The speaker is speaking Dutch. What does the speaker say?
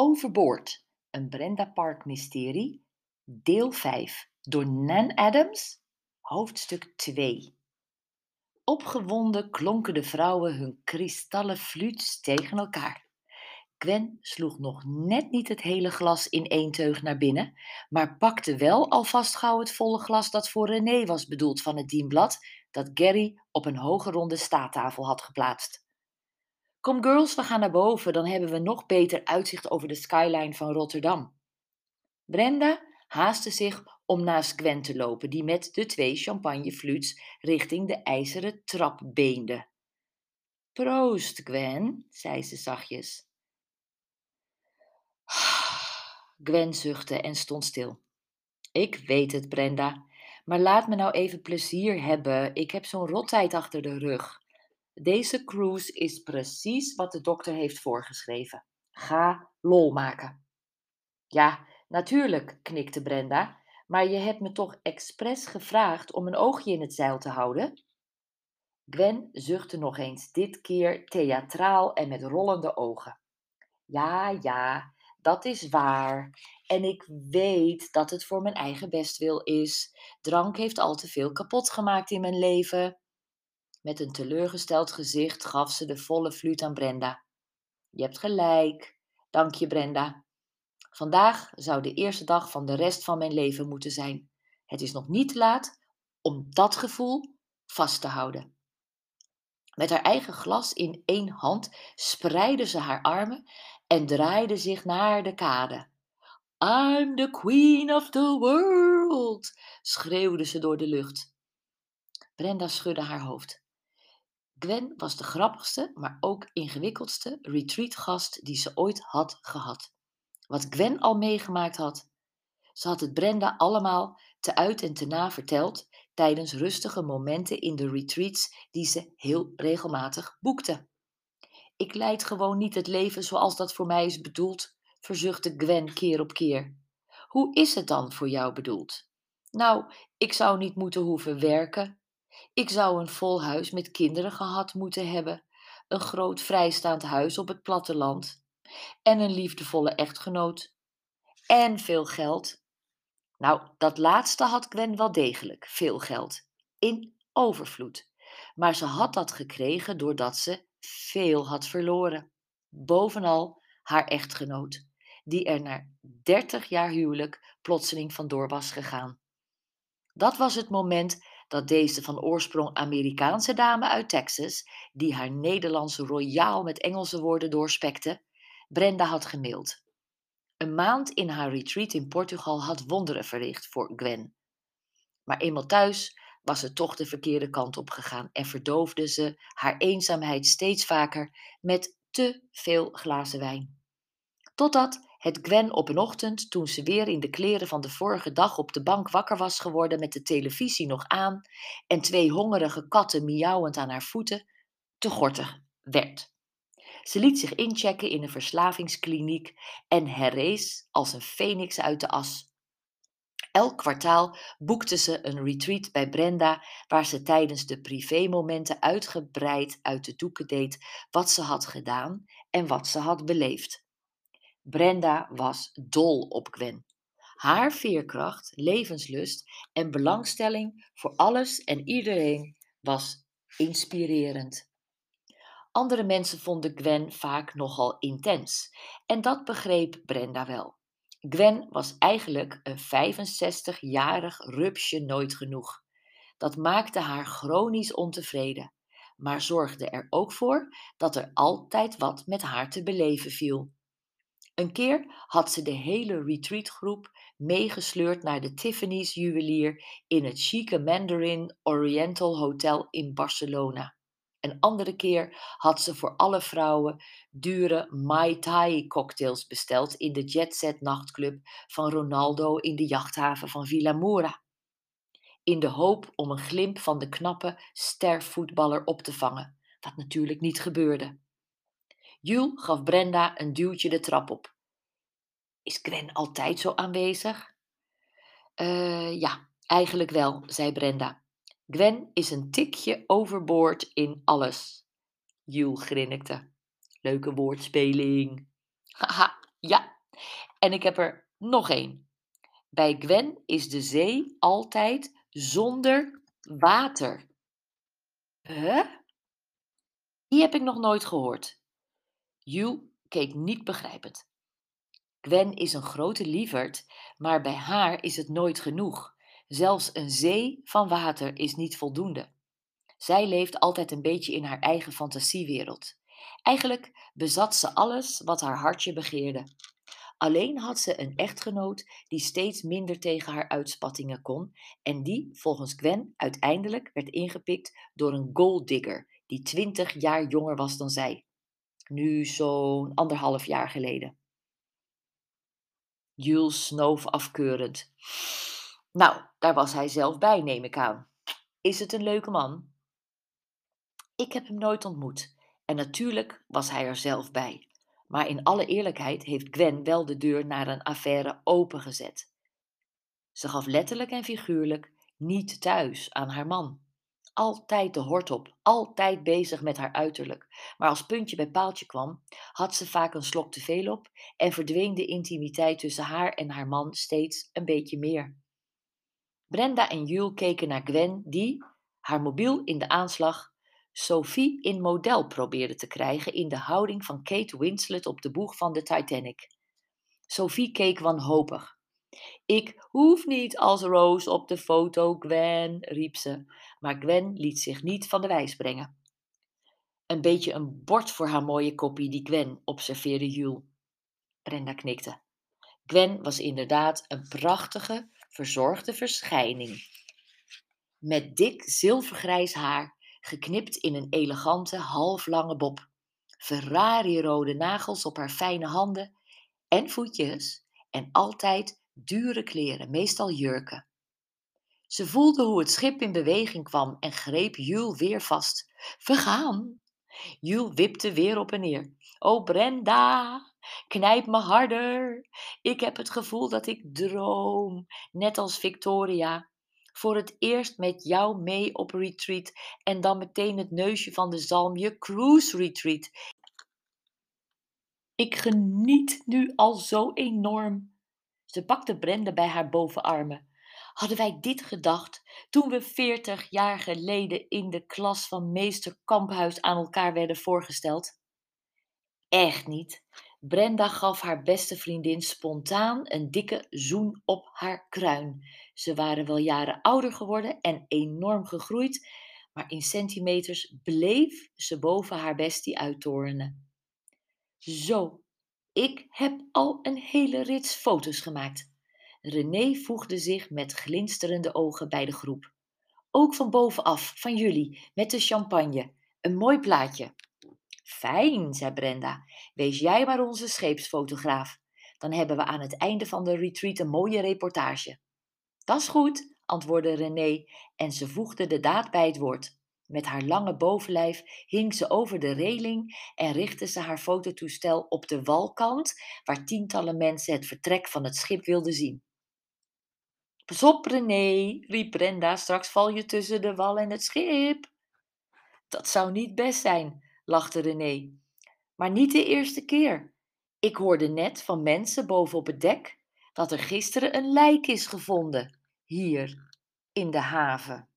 Overboord, een Brenda Park mysterie, deel 5, door Nan Adams, hoofdstuk 2. Opgewonden klonken de vrouwen hun kristallen fluits tegen elkaar. Gwen sloeg nog net niet het hele glas in één teug naar binnen, maar pakte wel alvast gauw het volle glas dat voor René was bedoeld van het dienblad dat Gary op een hoge ronde staattafel had geplaatst. Kom girls, we gaan naar boven, dan hebben we nog beter uitzicht over de skyline van Rotterdam. Brenda haastte zich om naast Gwen te lopen, die met de twee champagnefluits richting de ijzeren trap beende. Proost, Gwen, zei ze zachtjes. Gwen zuchtte en stond stil. Ik weet het, Brenda, maar laat me nou even plezier hebben. Ik heb zo'n rottijd achter de rug. Deze cruise is precies wat de dokter heeft voorgeschreven. Ga lol maken. Ja, natuurlijk, knikte Brenda, maar je hebt me toch expres gevraagd om een oogje in het zeil te houden? Gwen zuchtte nog eens, dit keer theatraal en met rollende ogen. Ja, ja, dat is waar. En ik weet dat het voor mijn eigen bestwil is. Drank heeft al te veel kapot gemaakt in mijn leven. Met een teleurgesteld gezicht gaf ze de volle fluit aan Brenda. Je hebt gelijk. Dank je, Brenda. Vandaag zou de eerste dag van de rest van mijn leven moeten zijn. Het is nog niet te laat om dat gevoel vast te houden. Met haar eigen glas in één hand spreidde ze haar armen en draaide zich naar de kade. I'm the queen of the world, schreeuwde ze door de lucht. Brenda schudde haar hoofd. Gwen was de grappigste, maar ook ingewikkeldste retreatgast die ze ooit had gehad. Wat Gwen al meegemaakt had. Ze had het Brenda allemaal te uit en te na verteld tijdens rustige momenten in de retreats die ze heel regelmatig boekte. Ik leid gewoon niet het leven zoals dat voor mij is bedoeld, verzuchtte Gwen keer op keer. Hoe is het dan voor jou bedoeld? Nou, ik zou niet moeten hoeven werken. Ik zou een vol huis met kinderen gehad moeten hebben, een groot vrijstaand huis op het platteland en een liefdevolle echtgenoot en veel geld. Nou, dat laatste had Gwen wel degelijk, veel geld, in overvloed. Maar ze had dat gekregen doordat ze veel had verloren. Bovenal haar echtgenoot, die er na dertig jaar huwelijk plotseling vandoor was gegaan. Dat was het moment dat deze van oorsprong Amerikaanse dame uit Texas, die haar Nederlandse royaal met Engelse woorden doorspekte, Brenda had gemaild. Een maand in haar retreat in Portugal had wonderen verricht voor Gwen. Maar eenmaal thuis was ze toch de verkeerde kant op gegaan en verdoofde ze haar eenzaamheid steeds vaker met te veel glazen wijn. Totdat het Gwen op een ochtend, toen ze weer in de kleren van de vorige dag op de bank wakker was geworden met de televisie nog aan en twee hongerige katten miauwend aan haar voeten, te gortig werd. Ze liet zich inchecken in een verslavingskliniek en herrees als een feniks uit de as. Elk kwartaal boekte ze een retreat bij Brenda, waar ze tijdens de privémomenten uitgebreid uit de doeken deed wat ze had gedaan en wat ze had beleefd. Brenda was dol op Gwen. Haar veerkracht, levenslust en belangstelling voor alles en iedereen was inspirerend. Andere mensen vonden Gwen vaak nogal intens en dat begreep Brenda wel. Gwen was eigenlijk een 65-jarig rupsje nooit genoeg. Dat maakte haar chronisch ontevreden, maar zorgde er ook voor dat er altijd wat met haar te beleven viel. Een keer had ze de hele retreatgroep meegesleurd naar de Tiffany's juwelier in het chique Mandarin Oriental Hotel in Barcelona. Een andere keer had ze voor alle vrouwen dure Mai Tai cocktails besteld in de Jet Set nachtclub van Ronaldo in de jachthaven van Villa Mora. In de hoop om een glimp van de knappe stervoetballer op te vangen, wat natuurlijk niet gebeurde. Jules gaf Brenda een duwtje de trap op. Is Gwen altijd zo aanwezig? Uh, ja, eigenlijk wel, zei Brenda. Gwen is een tikje overboord in alles. Jules grinnikte. Leuke woordspeling. Haha, Ja, en ik heb er nog één. Bij Gwen is de zee altijd zonder water. Huh? Die heb ik nog nooit gehoord. Jules keek niet begrijpend. Gwen is een grote lieverd, maar bij haar is het nooit genoeg. Zelfs een zee van water is niet voldoende. Zij leeft altijd een beetje in haar eigen fantasiewereld. Eigenlijk bezat ze alles wat haar hartje begeerde. Alleen had ze een echtgenoot die steeds minder tegen haar uitspattingen kon en die, volgens Gwen, uiteindelijk werd ingepikt door een golddigger die twintig jaar jonger was dan zij. Nu zo'n anderhalf jaar geleden. Jules snoof afkeurend. Nou, daar was hij zelf bij, neem ik aan. Is het een leuke man? Ik heb hem nooit ontmoet. En natuurlijk was hij er zelf bij. Maar in alle eerlijkheid heeft Gwen wel de deur naar een affaire opengezet. Ze gaf letterlijk en figuurlijk niet thuis aan haar man. Altijd de hort op, altijd bezig met haar uiterlijk. Maar als puntje bij paaltje kwam, had ze vaak een slok te veel op en verdween de intimiteit tussen haar en haar man steeds een beetje meer. Brenda en Jules keken naar Gwen, die, haar mobiel in de aanslag, Sophie in model probeerde te krijgen in de houding van Kate Winslet op de boeg van de Titanic. Sophie keek wanhopig. Ik hoef niet als Rose op de foto, Gwen, riep ze, maar Gwen liet zich niet van de wijs brengen. Een beetje een bord voor haar mooie koppie, die Gwen, observeerde Jules. Brenda knikte. Gwen was inderdaad een prachtige, verzorgde verschijning. Met dik zilvergrijs haar, geknipt in een elegante, halflange bob. Ferrari-rode nagels op haar fijne handen en voetjes en altijd dure kleren, meestal jurken. Ze voelde hoe het schip in beweging kwam en greep Jules weer vast. We gaan! Jules wipte weer op en neer. O Brenda, knijp me harder. Ik heb het gevoel dat ik droom, net als Victoria. Voor het eerst met jou mee op retreat en dan meteen het neusje van de zalm, je cruise retreat. Ik geniet nu al zo enorm. Ze pakte Brenda bij haar bovenarmen. Hadden wij dit gedacht toen we veertig jaar geleden in de klas van meester Kamphuis aan elkaar werden voorgesteld? Echt niet. Brenda gaf haar beste vriendin spontaan een dikke zoen op haar kruin. Ze waren wel jaren ouder geworden en enorm gegroeid, maar in centimeters bleef ze boven haar bestie uittorenen. Zo, ik heb al een hele rits foto's gemaakt. René voegde zich met glinsterende ogen bij de groep. Ook van bovenaf, van jullie, met de champagne. Een mooi plaatje. Fijn, zei Brenda. Wees jij maar onze scheepsfotograaf. Dan hebben we aan het einde van de retreat een mooie reportage. Dat is goed, antwoordde René en ze voegde de daad bij het woord. Met haar lange bovenlijf hing ze over de reling en richtte ze haar fototoestel op de walkant, waar tientallen mensen het vertrek van het schip wilden zien. Pas op, René, riep Brenda, straks val je tussen de wal en het schip. Dat zou niet best zijn, lachte René. Maar niet de eerste keer. Ik hoorde net van mensen boven op het dek dat er gisteren een lijk is gevonden, hier in de haven.